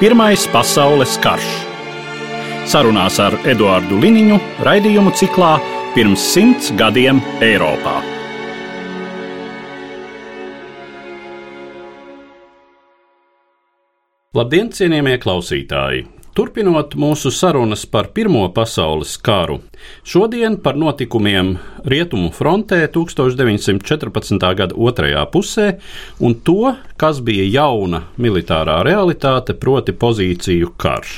Pirmais pasaules karš. Sarunās ar Eduāru Liniņu raidījumu ciklā Pirms simts gadiem Eiropā. Labdien, cienījamie klausītāji! Turpinot mūsu sarunas par Pirmo pasaules karu, šodien par notikumiem Rietumu frontē 1914. gada otrajā pusē un to, kas bija jauna militārā realitāte, proti pozīciju karš.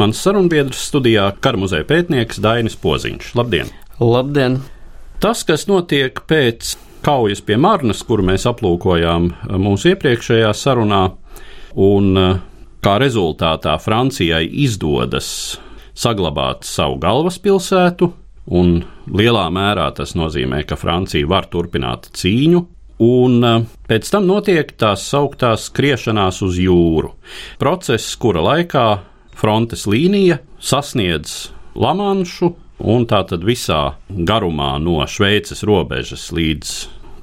Mans sarunbiedrs studijā Karmuzeja pētnieks Dainis Poziņš. Labdien! Labdien! Tas, kas notiek pēc kaujas pie Marnas, kuru mēs aplūkojām mūsu iepriekšējā sarunā, un kā rezultātā Francijai izdodas saglabāt savu galvaspilsētu, un lielā mērā tas nozīmē, ka Francija var turpināt cīņu. Un eh, pēc tam notiek tās sauktās skriešanās uz jūru. Process, kura laikā frontes līnija sasniedz Lamanšu, un tā tad visā garumā no Šveices robežas līdz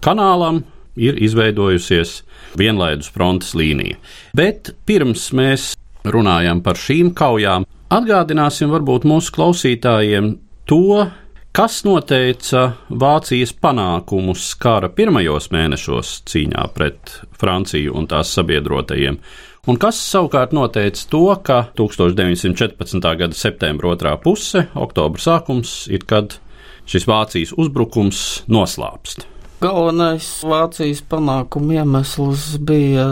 kanālam ir izveidojusies vienlaidus frontes līnija. Bet pirms mēs runājam par šīm kaujām, atgādināsim varbūt mūsu klausītājiem to, kas noteica Vācijas panākumus kara pirmajos mēnešos cīņā pret Franciju un tās sabiedrotajiem. Un kas savukārt noteica to, ka 1914. gada septembra otrā puse, oktobra sākums, ir kad šis Vācijas uzbrukums noslāpst. Galvenais Vācijas panākuma iemesls bija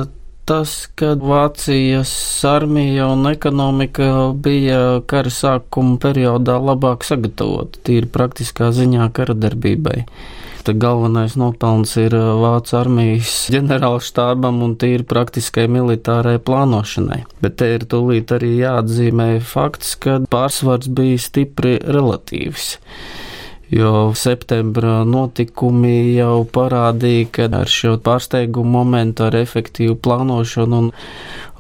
tas, ka Vācijas armija un ekonomika bija kara sākuma periodā labāk sagatavota, tīri praktiskā ziņā kara darbībai. Tad galvenais nopelns ir Vācu armijas ģenerālštābam un tīri praktiskai militārai plānošanai. Bet te ir tūlīt arī jāatzīmē fakts, ka pārsvars bija stipri relatīvs jo septembra notikumi jau parādīja, ka ar šo pārsteigumu momentu, ar efektīvu plānošanu un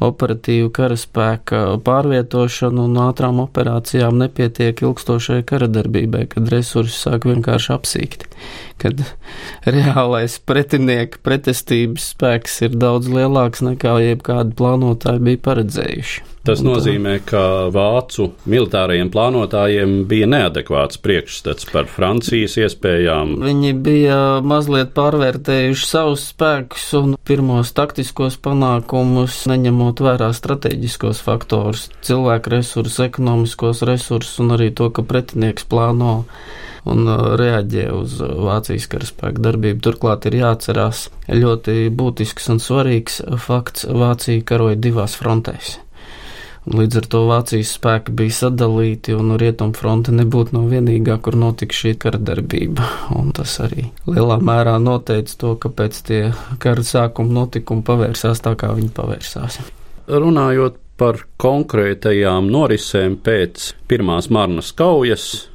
operatīvu karaspēka pārvietošanu un ātrām operācijām nepietiek ilgstošai karadarbībai, kad resursi sāk vienkārši apsīkt, kad reālais pretinieka pretestības spēks ir daudz lielāks nekā jebkādi plānotāji bija paredzējuši. Tas nozīmē, ka vācu militārajiem plānotājiem bija neadekvāts priekšstats par Francijas iespējām. Viņi bija mazliet pārvērtējuši savus spēkus un pirmos taktiskos panākumus, neņemot vērā strateģiskos faktorus, cilvēku resursus, ekonomiskos resursus un arī to, ka pretinieks plāno un uh, reaģē uz uh, Vācijas karaspēka darbību. Turklāt ir jāatcerās ļoti būtisks un svarīgs fakts - Vācija karoja divās frontēs. Līdz ar to Vācijas spēki bija sadalīti, un Rietumfronte nebūtu no vienīgā, kur notika šī kara darbība. Un tas arī lielā mērā noteica to, kāpēc tie kara sākuma notikumi pavērsās tā, kā viņi pavērsās. Runājot par konkrētajām norisēm pēc Pirmās Marnas kaujas,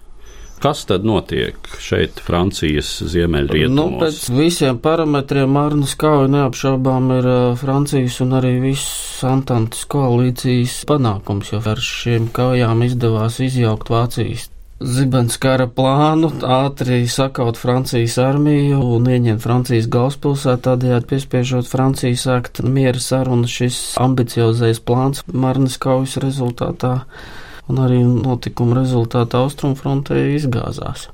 Kas tad notiek šeit, Francijas ziemeļrietumos? Nu, pēc visiem parametriem Mārnas kauja neapšaubām ir Francijas un arī visas Antantas koalīcijas panākums, jo ar šiem kaujām izdevās izjaukt Vācijas Zibens kara plānu, ātri sakaut Francijas armiju un ieņemt Francijas galvaspilsētu, tādējādi piespiežot Franciju sākt miera sarunu. Šis ambiciozais plāns Marnas kaujas rezultātā un arī notikuma rezultātā austrumfrontē izgāzās.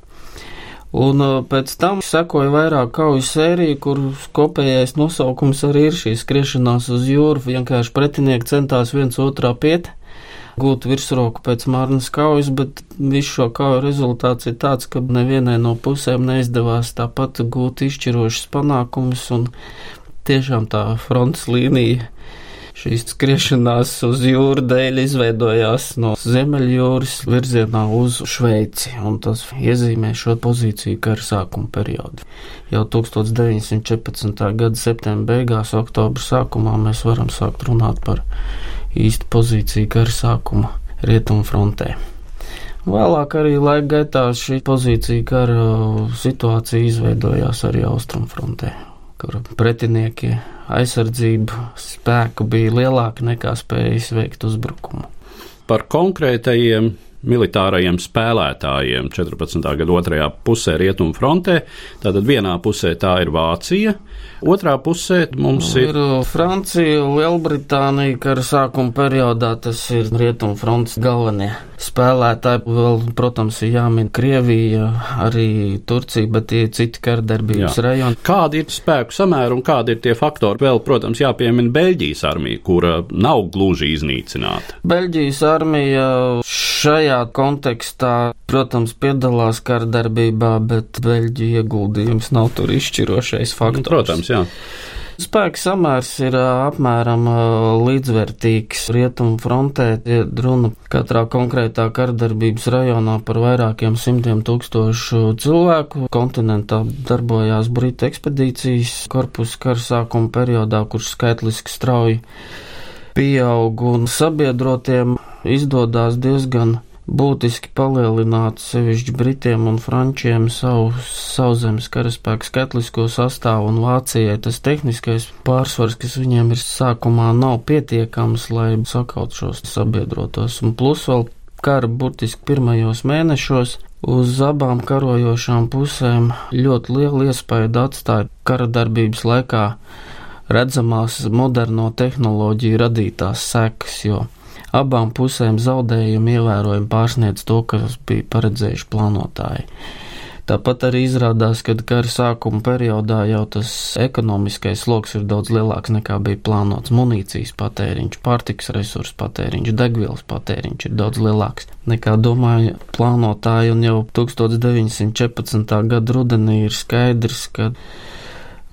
Un uh, pēc tam sekoja vairāk kauju sēriju, kur kopējais nosaukums arī ir šī skriešanās uz jūru. Vienkārši pretinieki centās viens otrā piet, gūt virsroku pēc Mārnas kaujas, bet visu šo kauju rezultāts ir tāds, ka nevienai no pusēm neizdevās tāpat gūt izšķirošas panākumus, un tiešām tā frontes līnija Šīs skriešanās uz jūru dēļ izveidojās no Ziemeļjūras virzienā uz Šveici, un tas iezīmē šo pozīciju kara sākuma periodu. Jau 1914. gada septembra beigās, oktobra sākumā mēs varam sākt runāt par īsta pozīcija kara sākuma rietumu frontē. Vēlāk arī laika gaitā šī pozīcija kara situācija izveidojās arī austrumu frontē, kur pretinieki aizsardzību spēku bija lielāka nekā spēja izveikt uzbrukumu. Par konkrētajiem militārajiem spēlētājiem 14. gada otrajā pusē rietumu frontē. Tātad vienā pusē tā ir Vācija, otrā pusē mums ir, ir uh, Francija, Lielbritānija, kara sākuma periodā tas ir rietumu fronts galvenie spēlētāji. Vēl, protams, ir jāmin Krievija, arī Turcija, bet tie ir citi kardarbības Jā. rajoni. Kādi ir spēku samēri un kādi ir tie faktori? Vēl, protams, jāpiemina Beļģijas armija, kura nav gluži iznīcināta. Beļģijas armija šajā kontekstā, protams, piedalās kardarbībā, bet Beļģija ieguldījums nav tur izšķirošais faktors. Protams, jā. Spēka samērs ir apmēram līdzvērtīgs rietumu frontē. Ir runa katrā konkrētā kardarbības rajonā par vairākiem simtiem tūkstošu cilvēku. Kontinentā darbojās Britu ekspedīcijas korpusu kara sākuma periodā, kurš skaitliski strauji pieaug un sabiedrotiem izdodās diezgan būtiski palielināt sevišķi Britiem un Frančiem savu sauszemes karaspēku skaitlisko sastāvu, un Vācijai tas tehniskais pārsvars, kas viņiem ir sākumā, nav pietiekams, lai sakaut šos sabiedrotos, un plus vēl kara burtiski pirmajos mēnešos uz abām karojošām pusēm ļoti lielu iespēju atstāja kara darbības laikā redzamās moderno tehnoloģiju radītās sekas, jo abām pusēm zaudējumi ievērojami pārsniedz to, kas bija paredzējuši plānotāji. Tāpat arī izrādās, ka kara sākuma periodā jau tas ekonomiskais sloks ir daudz lielāks nekā bija plānots. Munīcijas patēriņš, pārtiks resursu patēriņš, degvielas patēriņš ir daudz lielāks nekā domāja plānotāji, un jau 1914. gada rudenī ir skaidrs, ka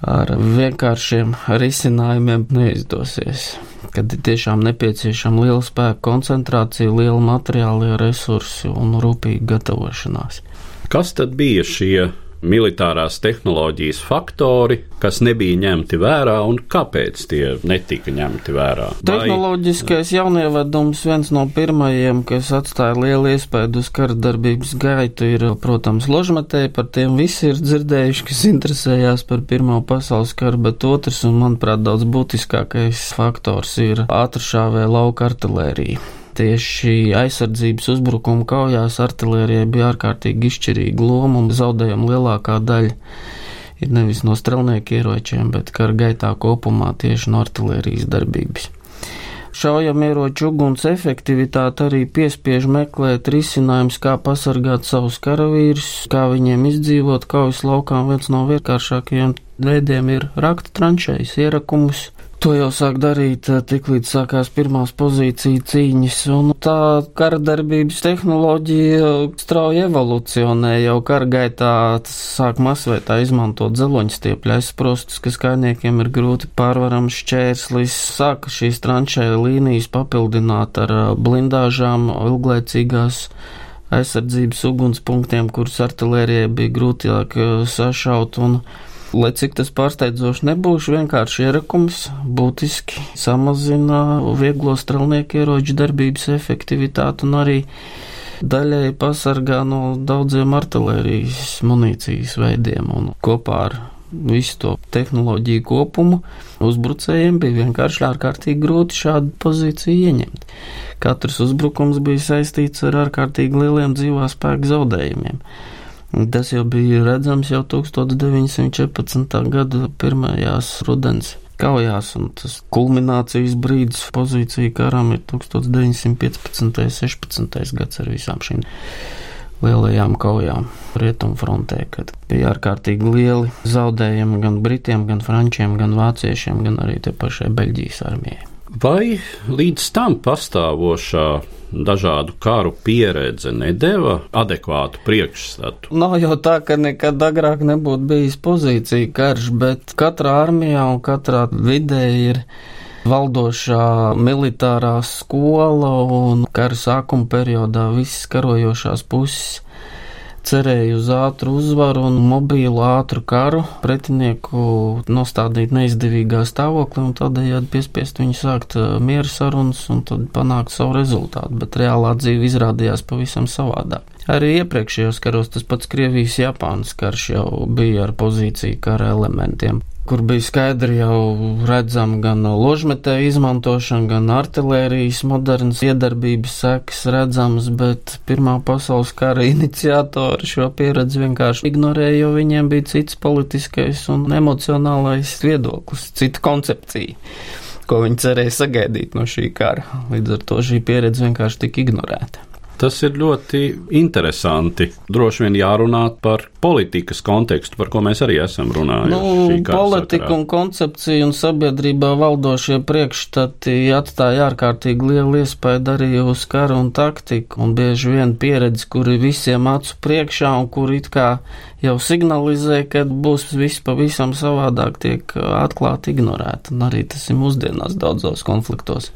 ar vienkāršiem risinājumiem neizdosies. Kad ir tiešām nepieciešama liela spēka koncentrācija, liela materiāla resursi un rūpīga gatavošanās. Kas tad bija šie militārās tehnoloģijas faktori, kas nebija ņemti vērā un kāpēc tie netika ņemti vērā? Tehnoloģiskais jaunievedums viens no pirmajiem, kas atstāja lielu iespēju uz kara darbības gaitu, ir, protams, ložmetēji, par tiem visi ir dzirdējuši, kas interesējās par Pirmo pasaules karu, bet otrs un, manuprāt, daudz būtiskākais faktors ir ātršāvē lauka artilērija tieši aizsardzības uzbrukuma kaujās artilērijai bija ārkārtīgi izšķirīga loma un zaudējuma lielākā daļa ir nevis no strelnieku ieročiem, bet kara gaitā kopumā tieši no artilērijas darbības. Šaujamieroču uguns efektivitāte arī piespiež meklēt risinājums, kā pasargāt savus karavīrus, kā viņiem izdzīvot kaujas laukā. Viens no vienkāršākajiem veidiem ir rakt tranšējas ierakumus, To jau sāk darīt eh, tiklīdz sākās pirmās pozīcija cīņas, un tā kara darbības tehnoloģija strauji evolucionē. Jau kara gaitā sāk masveitā izmantot dzeloņstiepļu aizsprostus, kas kainiekiem ir grūti pārvarams šķērslis. Sāka šīs tranšēja līnijas papildināt ar eh, blindāžām, ilglaicīgās aizsardzības ugunspunktiem, kurus artilērijai bija grūtāk eh, sašaut. Un, Lai cik tas pārsteidzoši nebūs, vienkārši ierakums būtiski samazina vieglo strelnieku ieroču darbības efektivitāti un arī daļai pasargā no daudziem artilērijas munīcijas veidiem un kopā ar visu to tehnoloģiju kopumu uzbrucējiem bija vienkārši ārkārtīgi grūti šādu pozīciju ieņemt. Katrs uzbrukums bija saistīts ar ārkārtīgi lieliem dzīvā spēka zaudējumiem. Tas jau bija redzams jau 1914. gada pirmajās rudens kaujās, un tas kulminācijas brīdis pozīcija karam ir 1915. un 16. gads ar visām šīm lielajām kaujām rietumfrontē, kad bija ārkārtīgi lieli zaudējumi gan britiem, gan frančiem, gan vāciešiem, gan arī te pašai Beļģijas armijai. Vai līdz tam pastāvošā dažādu karu pieredze nedēva adekvātu priekšstatu? Nav jau tā, ka nekad agrāk nebūtu bijis pozīcija karš, bet katrā armijā un katrā vidē ir valdošā militārā skola un kara sākuma periodā visas karojošās puses cerēja uz ātru uzvaru un mobīlu ātru karu, pretinieku nostādīt neizdevīgā stāvoklī un tādējādi piespiest viņu sākt mieru sarunas un tad panākt savu rezultātu, bet reālā dzīve izrādījās pavisam savādāk. Arī iepriekšējos karos tas pats Krievijas-Japānas karš jau bija ar pozīciju kara elementiem kur bija skaidri jau redzama gan ložmetēju izmantošana, gan artilērijas modernas iedarbības sekas redzamas, bet Pirmā pasaules kara iniciatori šo pieredzi vienkārši ignorēja, jo viņiem bija cits politiskais un emocionālais viedoklis, cita koncepcija ko viņi cerēja sagaidīt no šī kara. Līdz ar to šī pieredze vienkārši tika ignorēta. Tas ir ļoti interesanti. Droši vien jārunā par politikas kontekstu, par ko mēs arī esam runājuši. Nu, politika un koncepcija un sabiedrībā valdošie priekšstati atstāja ārkārtīgi lielu iespēju arī uz karu un taktiku, un bieži vien pieredzi, kuri visiem acu priekšā un kur it kā jau signalizē, ka būs viss pavisam savādāk, tiek atklāti ignorēta. Un arī tas ir mūsdienās daudzos konfliktos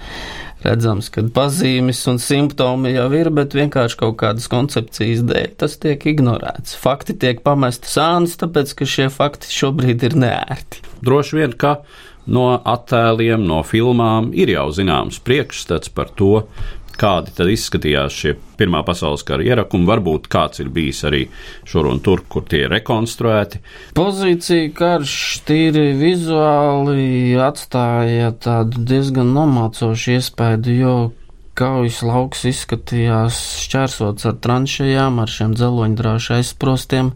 redzams, ka pazīmes un simptomi jau ir, bet vienkārši kaut kādas koncepcijas dēļ tas tiek ignorēts. Fakti tiek pamesti sānis, tāpēc ka šie fakti šobrīd ir neērti. Droši vien, ka no attēliem, no filmām ir jau zināms priekšstats par to, kādi tad izskatījās šie Pirmā pasaules kara ierakumi. Varbūt kāds ir bijis arī šur un tur, kur tie ir rekonstruēti. Pozīcija karš tīri vizuāli atstāja tādu diezgan nomācošu iespēju, jo kaujas lauks izskatījās šķērsots ar tranšajām, ar šiem dzeloņdrāšu aizsprostiem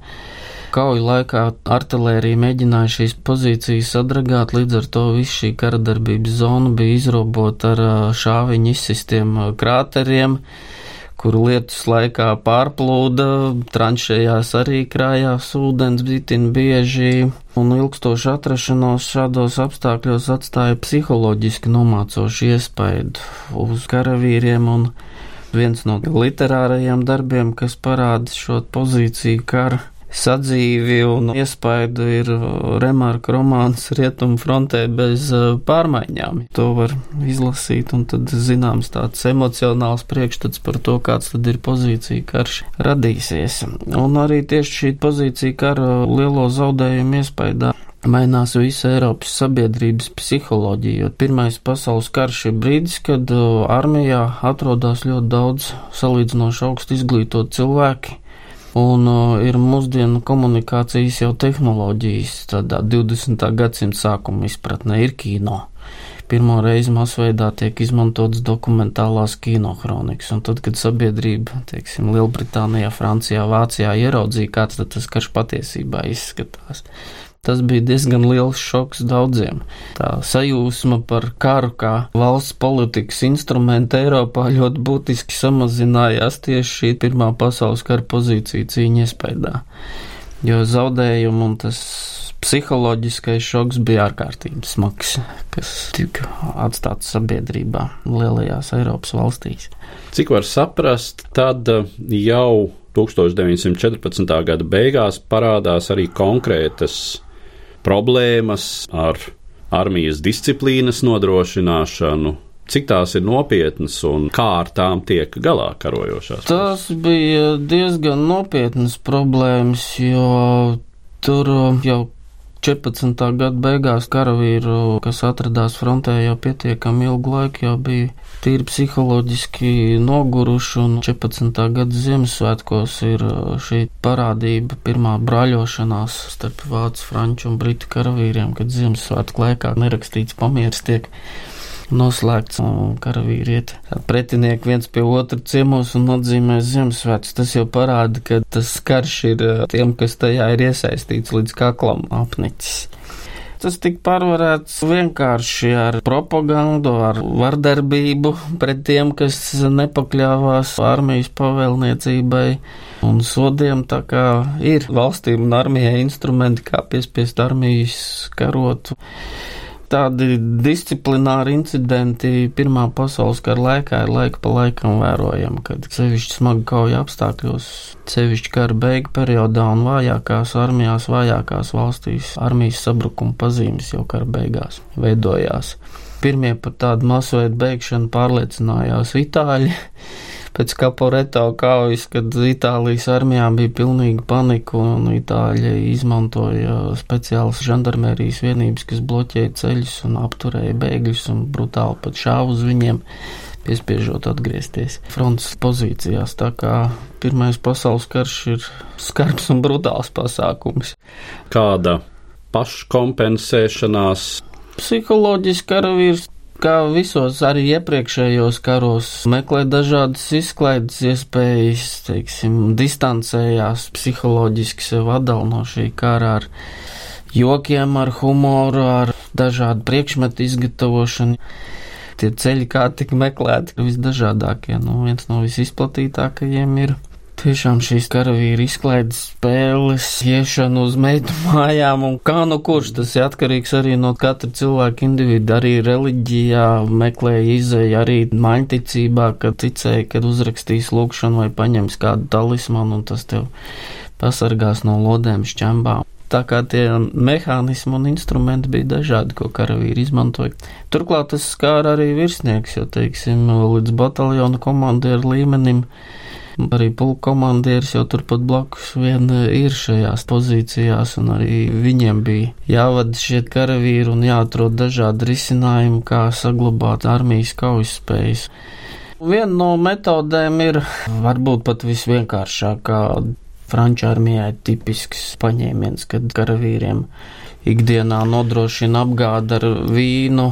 kauju laikā artilērija mēģināja šīs pozīcijas sadragāt, līdz ar to viss šī karadarbības zona bija izrobota ar šāviņu izsistiem krāteriem kuru lietus laikā pārplūda, tranšējās arī krājās ūdens bitin bieži, un ilgstoši atrašanos šādos apstākļos atstāja psiholoģiski nomācošu iespaidu uz karavīriem, un viens no literārajiem darbiem, kas parāda šo pozīciju kara sadzīvi un iespaidu ir uh, remarka romāns Rietumu frontē bez uh, pārmaiņām. To var izlasīt, un tad zināms tāds emocionāls priekšstats par to, kāds tad ir pozīcija karš radīsies. Un arī tieši šī pozīcija kara lielo zaudējumu iespaidā mainās visa Eiropas sabiedrības psiholoģija, Pirmais pasaules karš ir brīdis, kad uh, armijā atrodas ļoti daudz salīdzinoši augstu izglītot cilvēki, Un uh, ir mūsdienu komunikācijas jau tehnoloģijas, tādā 20. gadsimta sākuma izpratnē ir kino. Pirmo reizi masveidā tiek izmantotas dokumentālās kinohronikas, un tad, kad sabiedrība, teiksim, Lielbritānijā, Francijā, Vācijā ieraudzīja, kāds tas karš patiesībā izskatās, Tas bija diezgan liels šoks daudziem. Tā sajūsma par karu kā valsts politikas instrumentu Eiropā ļoti būtiski samazinājās tieši šī Pirmā pasaules kara pozīcija cīņa iespējā. Jo zaudējumu un tas psiholoģiskais šoks bija ārkārtīgi smags, kas tika atstāts sabiedrībā lielajās Eiropas valstīs. Cik var saprast, tad jau 1914. gada beigās parādās arī konkrētas problēmas ar armijas disciplīnas nodrošināšanu, cik tās ir nopietnas un kā ar tām tiek galā karojošās? Tas bija diezgan nopietnas problēmas, jo tur jau 14. gada beigās karavīru, kas atradās frontē jau pietiekami ilgu laiku, jau bija tīri psiholoģiski noguruši, un 14. gada Ziemassvētkos ir uh, šī parādība, pirmā brāļošanās starp vācu, franču un britu karavīriem, kad Ziemassvētku laikā nerakstīts pamieris tiek noslēgts, un karavīri iet pretinieki viens pie otra ciemos un atzīmē Ziemassvētkus. Tas jau parāda, ka tas karš ir eh, tiem, kas tajā ir iesaistīts līdz kaklam apnicis. Tas tika pārvarēts vienkārši ar propagandu, ar vardarbību pret tiem, kas nepakļāvās armijas pavēlniecībai un sodiem. Tā kā ir valstīm un armijai instrumenti, kā piespiest armijas karotu. Tādi disciplināri incidenti Pirmā pasaules kara laikā ir laika pa laikam vērojami, kad sevišķi smagi kauja apstākļos, sevišķi kara beigu periodā un vājākās armijās, vājākās valstīs armijas sabrukuma pazīmes jau kara beigās veidojās. Pirmie par tādu masveidu beigšanu pārliecinājās Itāļi pēc Kaporeto kaujas, kad Itālijas armijā bija pilnīga panika un Itāļi izmantoja speciālas žandarmērijas vienības, kas bloķēja ceļus un apturēja bēgļus un brutāli pat šāva uz viņiem piespiežot atgriezties frontes pozīcijās. Tā kā Pirmais pasaules karš ir skarbs un brutāls pasākums. Kāda paškompensēšanās? Psiholoģiski karavīrs kā visos arī iepriekšējos karos, meklē dažādas izklaides iespējas, teiksim, distancējās psiholoģiski sev atdal no šī kara ar jokiem, ar humoru, ar dažādu priekšmetu izgatavošanu. Tie ceļi, kā tik meklēti, visdažādākie. Nu, viens no visizplatītākajiem ir Tiešām šīs karavīri izklaides spēles, iešana uz meitu mājām, un kā nu kurš tas ir atkarīgs arī no katra cilvēka individu, arī reliģijā meklēja izēja, arī maņticībā, kad ticēja, kad uzrakstīs lūkšanu vai paņems kādu talismanu, un tas tev pasargās no lodēm šķembām. Tā kā tie mehānismi un instrumenti bija dažādi, ko karavīri izmantoja. Turklāt tas skāra arī virsnieks, jo, teiksim, līdz bataljona komandieru līmenim Arī pulka komandieris jau turpat blakus vien ir šajās pozīcijās, un arī viņiem bija jāvada šie karavīri un jāatrod dažādi risinājumi, kā saglabāt armijas kaujas spējas. Viena no metodēm ir varbūt pat visvienkāršākā Franču armijai tipisks paņēmiens, kad karavīriem ikdienā nodrošina apgāde ar vīnu,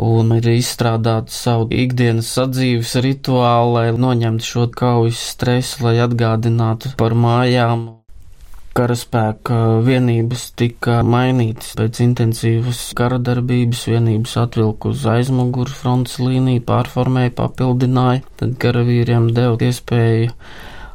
un ir izstrādāta savu ikdienas sadzīves rituālu, lai noņemtu šo kaujas stresu, lai atgādinātu par mājām. Karaspēka vienības tika mainītas pēc intensīvas kara darbības, vienības atvilku uz aizmuguru frontes līniju, pārformēja, papildināja, tad karavīriem deva iespēju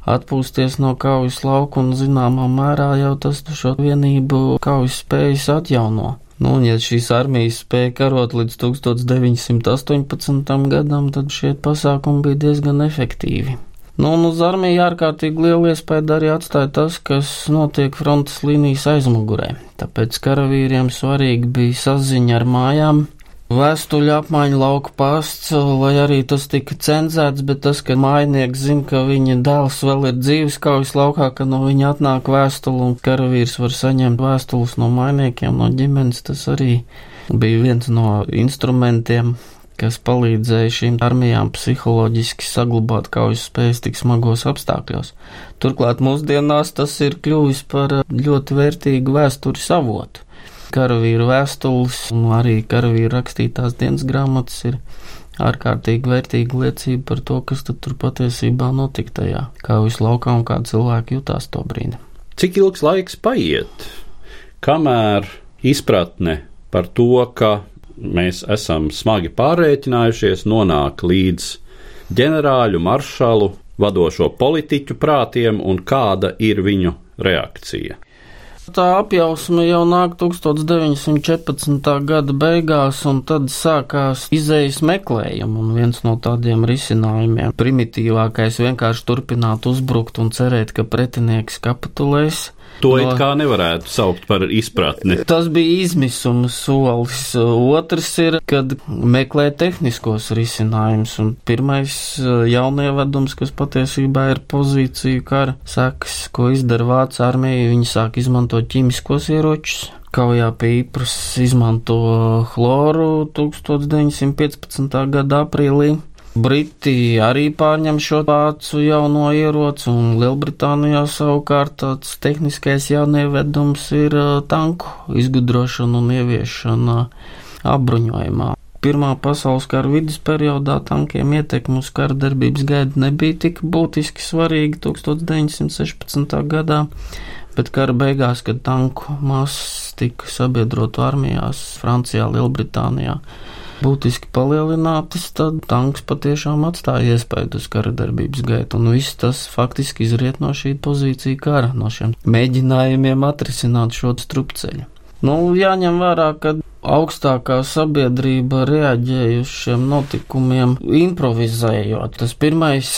atpūsties no kaujas lauka un zināmā mērā jau tas šo vienību kaujas spējas atjauno. Nu, un ja šīs armijas spēja karot līdz 1918. gadam, tad šie pasākumi bija diezgan efektīvi. Nu, un uz armiju ārkārtīgi lielu iespēju arī atstāja tas, kas notiek frontes līnijas aizmugurē. Tāpēc karavīriem svarīgi bija saziņa ar mājām, Vēstuļu apmaiņa lauka pasts, lai arī tas tika cenzēts, bet tas, ka mājnieks zina, ka viņa dēls vēl ir dzīves kaujas laukā, ka no viņa atnāk vēstule un karavīrs var saņemt vēstules no mājniekiem, no ģimenes, tas arī bija viens no instrumentiem, kas palīdzēja šīm armijām psiholoģiski saglabāt kaujas spējas tik smagos apstākļos. Turklāt mūsdienās tas ir kļuvis par ļoti vērtīgu vēsturi savotu karavīru vēstules un arī karavīru rakstītās dienas grāmatas ir ārkārtīgi vērtīga liecība par to, kas tur patiesībā notika tajā, kā visu laukā un kā cilvēki jutās to brīdi. Cik ilgs laiks paiet, kamēr izpratne par to, ka mēs esam smagi pārreķinājušies, nonāk līdz ģenerāļu, maršalu, vadošo politiķu prātiem un kāda ir viņu reakcija? Tā apjausme jau nāk 1914. gada beigās, un tad sākās izējas meklējumi, un viens no tādiem risinājumiem primitīvākais vienkārši turpināt uzbrukt un cerēt, ka pretinieks kapitulēs. To no, it kā nevarētu saukt par izpratni. Tas bija izmisuma solis. Otrs ir, kad meklē tehniskos risinājumus, un pirmais eh, jaunievedums, kas patiesībā ir pozīciju kara sekas, ko izdara Vācu armija, viņi sāk izmantot ķīmiskos ieročus. Kaujā pie īpras izmanto chloru 1915. gada aprīlī. Briti arī pārņem šo vācu jauno ieroci, un Lielbritānijā savukārt tāds tehniskais jaunievedums ir tanku izgudrošana un ieviešana apbruņojumā. Pirmā pasaules kara vidus periodā tankiem ietekme uz kara darbības gaidu nebija tik būtiski svarīga 1916. gadā, bet kara beigās, kad tanku masas tika sabiedrotu armijās Francijā, Lielbritānijā, būtiski palielinātas, tad tanks patiešām atstāja iespēju uz kara darbības gaitu, un viss tas faktiski izriet no šī pozīcija kara, no šiem mēģinājumiem atrisināt šo strupceļu. Nu, jāņem vērā, ka augstākā sabiedrība reaģēja uz šiem notikumiem improvizējot. Tas pirmais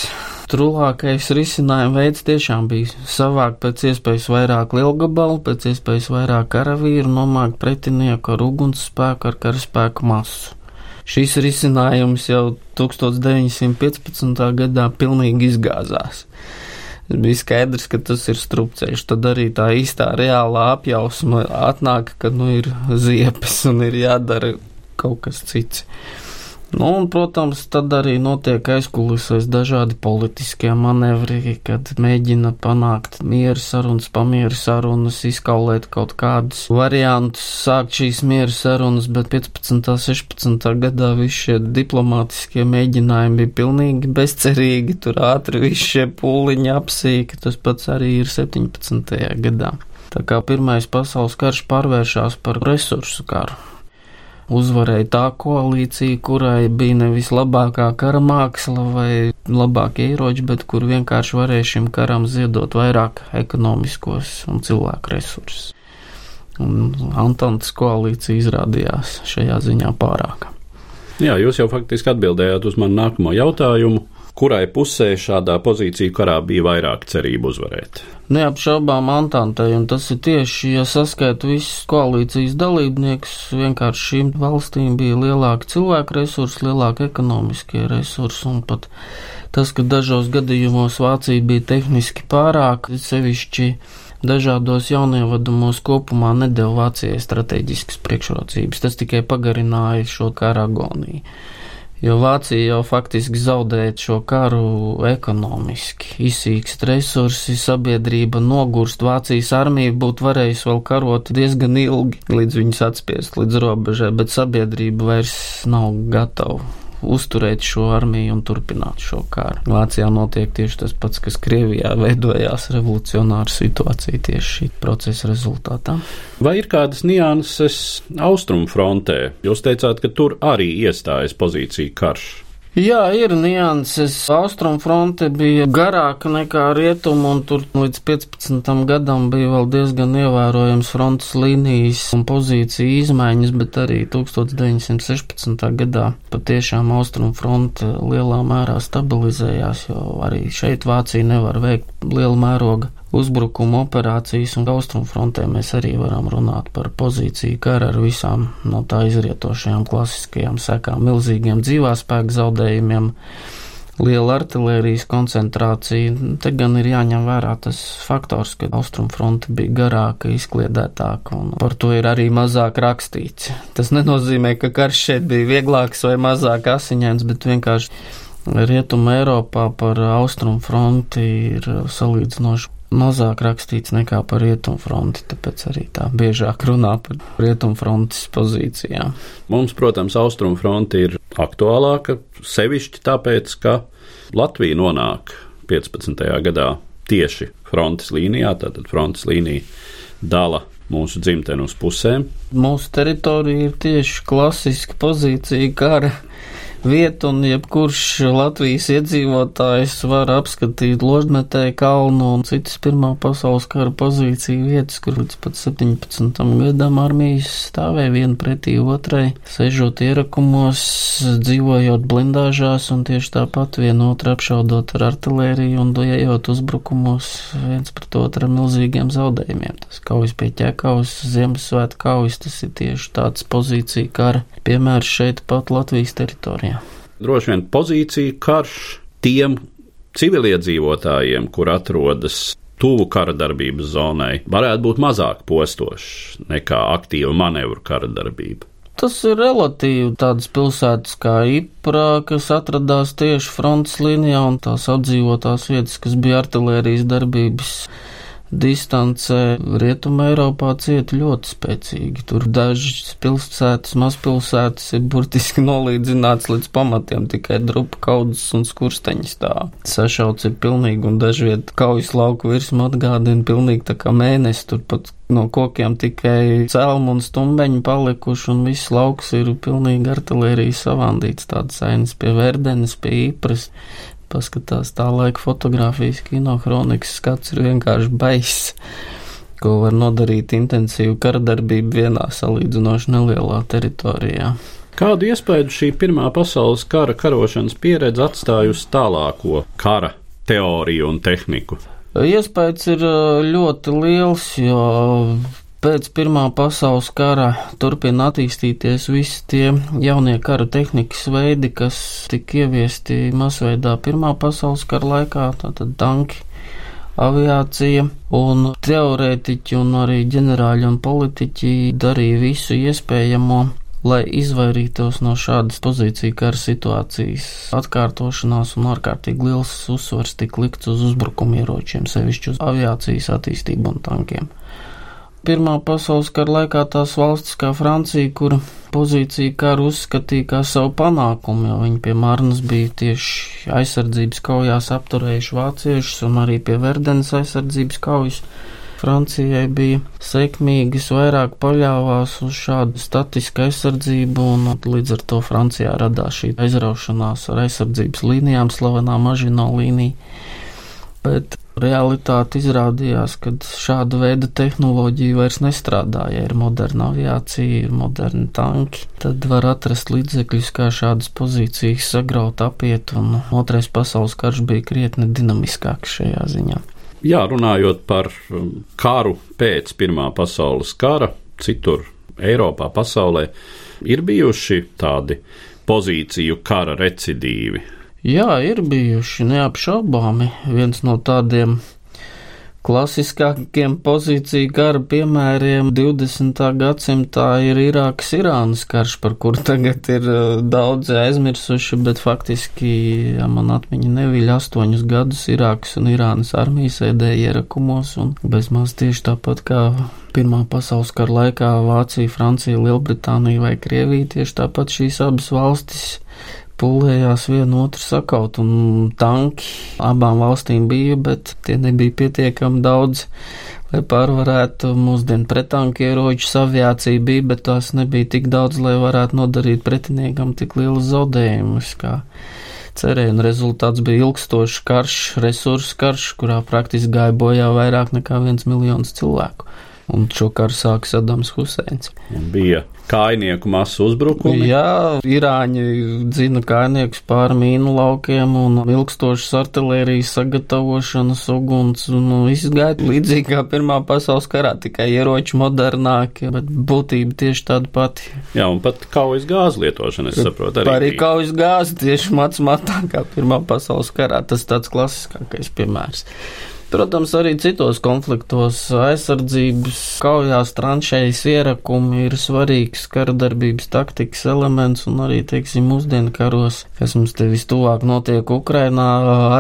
trulākais risinājuma veids tiešām bija savākt pēc iespējas vairāk lielgabalu, pēc iespējas vairāk karavīru, nomākt pretinieku ar ugunsspēku, ar karaspēku masu. Šis risinājums jau 1915. gadā pilnīgi izgāzās bija skaidrs, ka tas ir strupceļš. Tad arī tā īstā reālā apjausma atnāk, ka nu ir ziepes un ir jādara kaut kas cits. Nu, un, protams, tad arī notiek aizkulisēs dažādi politiskie manevri, kad mēģina panākt mieru sarunas, pamieru sarunas, izkaulēt kaut kādus variantus, sākt šīs mieru sarunas, bet 15. 16. gadā visi šie diplomātiskie mēģinājumi bija pilnīgi bezcerīgi, tur ātri visi šie pūliņi apsīka, tas pats arī ir 17. gadā. Tā kā Pirmais pasaules karš pārvēršas par resursu karu uzvarēja tā koalīcija, kurai bija nevis labākā kara māksla vai labākie ieroči, bet kur vienkārši varēja šim karam ziedot vairāk ekonomiskos un cilvēku resursus. Un Antantas koalīcija izrādījās šajā ziņā pārāka. Jā, jūs jau faktiski atbildējāt uz manu nākamo jautājumu kurai pusē šādā pozīcija karā bija vairāk cerību uzvarēt. Neapšaubām Antantei, un tas ir tieši, ja saskaita visus koalīcijas dalībniekus, vienkārši šīm valstīm bija lielāki cilvēku resursi, lielāki ekonomiskie resursi, un pat tas, ka dažos gadījumos Vācija bija tehniski pārāk, sevišķi dažādos jaunievadumos kopumā nedēļ Vācijai strateģiskas priekšrocības. Tas tikai pagarināja šo kara agoniju jo Vācija jau faktiski zaudēja šo karu ekonomiski. Izsīkst resursi, sabiedrība nogurst, Vācijas armija būtu varējusi vēl karot diezgan ilgi, līdz viņas atspiest līdz robežai, bet sabiedrība vairs nav gatava uzturēt šo armiju un turpināt šo karu. Vācijā notiek tieši tas pats, kas Krievijā veidojās revolucionāra situācija tieši šī procesa rezultātā. Vai ir kādas nianses austrumu frontē? Jūs teicāt, ka tur arī iestājas pozīcija karš. Jā, ir nianses. Austrumfronte bija garāka nekā rietumu, un tur līdz 15. gadam bija vēl diezgan ievērojams frontes līnijas un pozīcija izmaiņas, bet arī 1916. gadā patiešām austrumfronte lielā mērā stabilizējās, jo arī šeit Vācija nevar veikt liela mēroga uzbrukuma operācijas un austrumfrontē mēs arī varam runāt par pozīciju kara ar visām no tā izrietošajām klasiskajām sekām, milzīgiem dzīvāspēku zaudējumiem, liela artilērijas koncentrācija. Te gan ir jāņem vērā tas faktors, ka austrumfronte bija garāka, izkliedētāka, un par to ir arī mazāk rakstīts. Tas nenozīmē, ka karš šeit bija vieglāks vai mazāk asiņains, bet vienkārši Rietuma Eiropā par austrumu fronti ir salīdzinoši mazāk rakstīts nekā par rietumfronti, tāpēc arī tā biežāk runā par rietumfrontes pozīcijām. Mums, protams, austrumfronte ir aktuālāka, sevišķi tāpēc, ka Latvija nonāk 15. gadā tieši frontes līnijā, tātad frontes līnija dala mūsu dzimteni uz pusēm. Mūsu teritorija ir tieši klasiska pozīcija kara vietu, un jebkurš Latvijas iedzīvotājs var apskatīt Ložmetēju kalnu un citas Pirmā pasaules kara pozīciju vietas, kur līdz pat 17. gadam armijas stāvēja viena pretī otrai, sežot ierakumos, dzīvojot blindāžās un tieši tāpat vienotru apšaudot ar artilēriju un dojējot uzbrukumos viens pret otru ar milzīgiem zaudējumiem. Tas kaujas pie ķekavas, Ziemassvētku kaujas, tas ir tieši tāds pozīcija kara piemērs šeit pat Latvijas teritorijā. Droši vien pozīcija karš tiem civiliedzīvotājiem, kur atrodas tuvu kara darbības zonai, varētu būt mazāk postošs nekā aktīva manevru kara darbība. Tas ir relatīvi tādas pilsētas kā Ipra, kas atradās tieši frontes līnijā un tās apdzīvotās vietas, kas bija artilērijas darbības distancē Rietuma Eiropā cieta ļoti spēcīgi. Tur dažas pilsētas, mazpilsētas ir burtiski nolīdzināts līdz pamatiem, tikai drupa kaudzes un skursteņi stāv. Sašauts ir pilnīgi un dažviet kaujas lauku virsmu atgādina pilnīgi tā kā mēnesi, tur pat no kokiem tikai celmu un stumbeņi palikuši, un viss lauks ir pilnīgi artilērijas savandīts, tāds ainas pie verdenes, pie īpras paskatās tā laika fotografijas, kinokronikas skats ir vienkārši baiss, ko var nodarīt intensīvu karadarbību vienā salīdzinoši nelielā teritorijā. Kādu iespēju šī Pirmā pasaules kara karošanas pieredze atstājusi tālāko kara teoriju un tehniku? Iespējams ir ļoti liels, jo Pēc Pirmā pasaules kara turpina attīstīties visi tie jaunie kara tehnikas veidi, kas tika ieviesti masveidā Pirmā pasaules kara laikā, tātad tanki, aviācija, un teorētiķi un arī ģenerāļi un politiķi darīja visu iespējamo, lai izvairītos no šādas pozīciju kara situācijas atkārtošanās un ārkārtīgi liels uzsvars tika likts uz uzbrukumieročiem, sevišķi uz aviācijas attīstību un tankiem. Pirmā pasaules kara laikā tās valstis kā Francija, kura pozīciju karu uzskatīja kā savu panākumu, jo viņi pie Marnas bija tieši aizsardzības kaujās apturējuši vāciešus un arī pie Verdenes aizsardzības kaujas. Francijai bija sekmīgas, vairāk paļāvās uz šādu statisku aizsardzību, un līdz ar to Francijā radās šī aizraušanās ar aizsardzības līnijām, slavenā mažino līnija. Bet realitāte izrādījās, ka šāda veida tehnoloģija vairs nestrādā. Ja ir moderna aviācija, ir moderni tanki, tad var atrast līdzekļus, kā šādas pozīcijas sagraut, apiet, un otrais pasaules karš bija krietni dinamiskāks šajā ziņā. Jā, runājot par um, karu pēc Pirmā pasaules kara, citur Eiropā, pasaulē, ir bijuši tādi pozīciju kara recidīvi Jā, ir bijuši neapšaubāmi viens no tādiem klasiskākiem pozīciju kara piemēriem 20. gadsimtā ir Irākas-Irānas karš, par kuru tagad ir uh, daudzi aizmirsuši, bet faktiski, ja man atmiņa neviļ, astoņus gadus Irākas un Irānas armija sēdēja ierakumos un bezmaz tieši tāpat kā Pirmā pasaules kara laikā Vācija, Francija, Lielbritānija vai Krievija, tieši tāpat šīs abas valstis pūlējās vienu otru sakaut, un tanki abām valstīm bija, bet tie nebija pietiekami daudz, lai pārvarētu mūsdienu pretanku ieročus. Aviācija bija, bet tās nebija tik daudz, lai varētu nodarīt pretiniekam tik lielus zaudējumus. Cerēja, un rezultāts bija ilgstošs karš, resursu karš, kurā praktiski gāja bojā vairāk nekā viens miljons cilvēku un šo karu sāka Sadams Huseins. Bija kainieku masu uzbrukumi. Jā, Irāņi dzina kainiekus pāri mīnu laukiem un ilgstošas artilērijas sagatavošanas uguns, un nu, viss gāja līdzīgi kā Pirmā pasaules karā, tikai ieroči modernāki, bet būtība tieši tāda pati. Jā, un pat kaujas gāzes lietošana, es saprotu, arī. Arī kaujas gāze tieši mats matā kā Pirmā pasaules karā, tas tāds klasiskākais piemērs. Protams, arī citos konfliktos aizsardzības kaujās tranšējas ierakumi ir svarīgs karadarbības taktikas elements un arī, teiksim, mūsdienu karos, kas mums te vistuvāk notiek Ukrainā,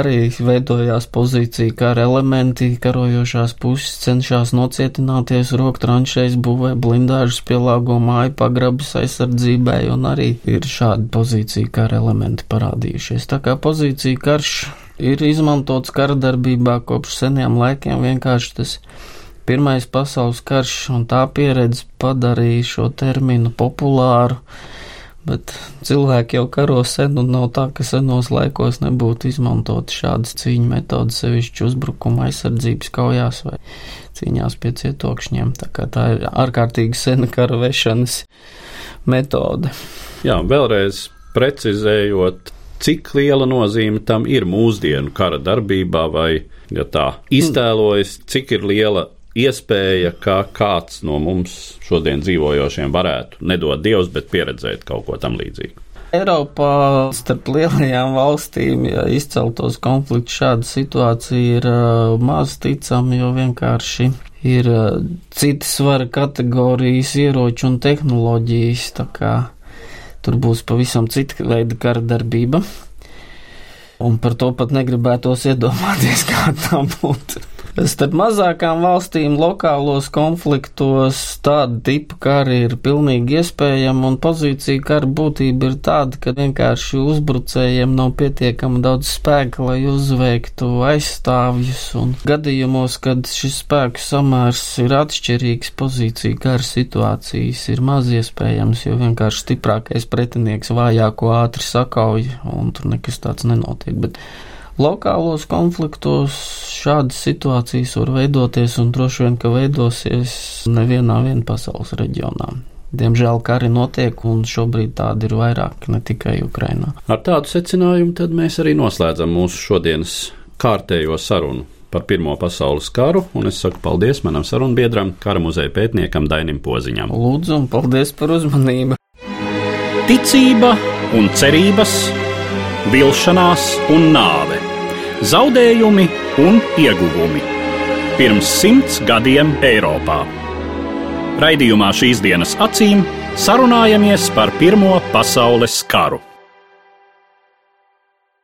arī veidojās pozīcija kara elementi, karojošās puses cenšas nocietināties, rok tranšējas būvē blindāžas pielāgo māju pagrabas aizsardzībai un arī ir šādi pozīcija kara elementi parādījušies. Tā kā pozīcija karš ir izmantots karadarbībā kopš seniem laikiem. Vienkārši tas Pirmais pasaules karš un tā pieredze padarīja šo terminu populāru. Bet cilvēki jau karo sen, un nav tā, ka senos laikos nebūtu izmantot šādas cīņu metodas, sevišķi uzbrukuma aizsardzības kaujās vai cīņās pie cietokšņiem. Tā, tā ir ārkārtīgi sena kara vešanas metode. Jā, vēlreiz precizējot, cik liela nozīme tam ir mūsdienu kara darbībā, vai, ja tā iztēlojas, cik ir liela iespēja, ka kāds no mums šodien dzīvojošiem varētu, nedod Dievs, bet pieredzēt kaut ko tam līdzīgu. Eiropā starp lielajām valstīm, ja izceltos konflikts, šāda situācija ir uh, maz ticama, jo vienkārši ir uh, citas svara kategorijas, ieroči un tehnoloģijas. Tur būs pavisam cita veida kara darbība. Un par to pat negribētos iedomāties, kā tā būtu. Starp mazākām valstīm lokālos konfliktos tāda tipa kari ir pilnīgi iespējama, un pozīcija kara būtība ir tāda, ka vienkārši uzbrucējiem nav pietiekami daudz spēka, lai uzveiktu aizstāvjus, un gadījumos, kad šis spēku samērs ir atšķirīgs, pozīcija kara situācijas ir maz iespējams, jo vienkārši stiprākais pretinieks vājāko ātri sakauja, un tur nekas tāds nenotiek. Bet Lokālos konfliktos šādas situācijas var veidoties un droši vien, ka veidosies nevienā vien pasaules reģionā. Diemžēl kari notiek, un šobrīd tādi ir vairāk, ne tikai Ukrainā. Ar tādu secinājumu tad mēs arī noslēdzam mūsu šodienas kārtējo sarunu. par Pirmo pasaules karu, un es saku paldies manam sarunbiedram, kara muzeja pētniekam Dainim Poziņam. Lūdzu, un paldies par uzmanību! Ticība un cerības, vilšanās un nāve, zaudējumi un ieguvumi. Pirms simts gadiem Eiropā. Raidījumā šīs dienas acīm sarunājamies par Pirmo pasaules karu.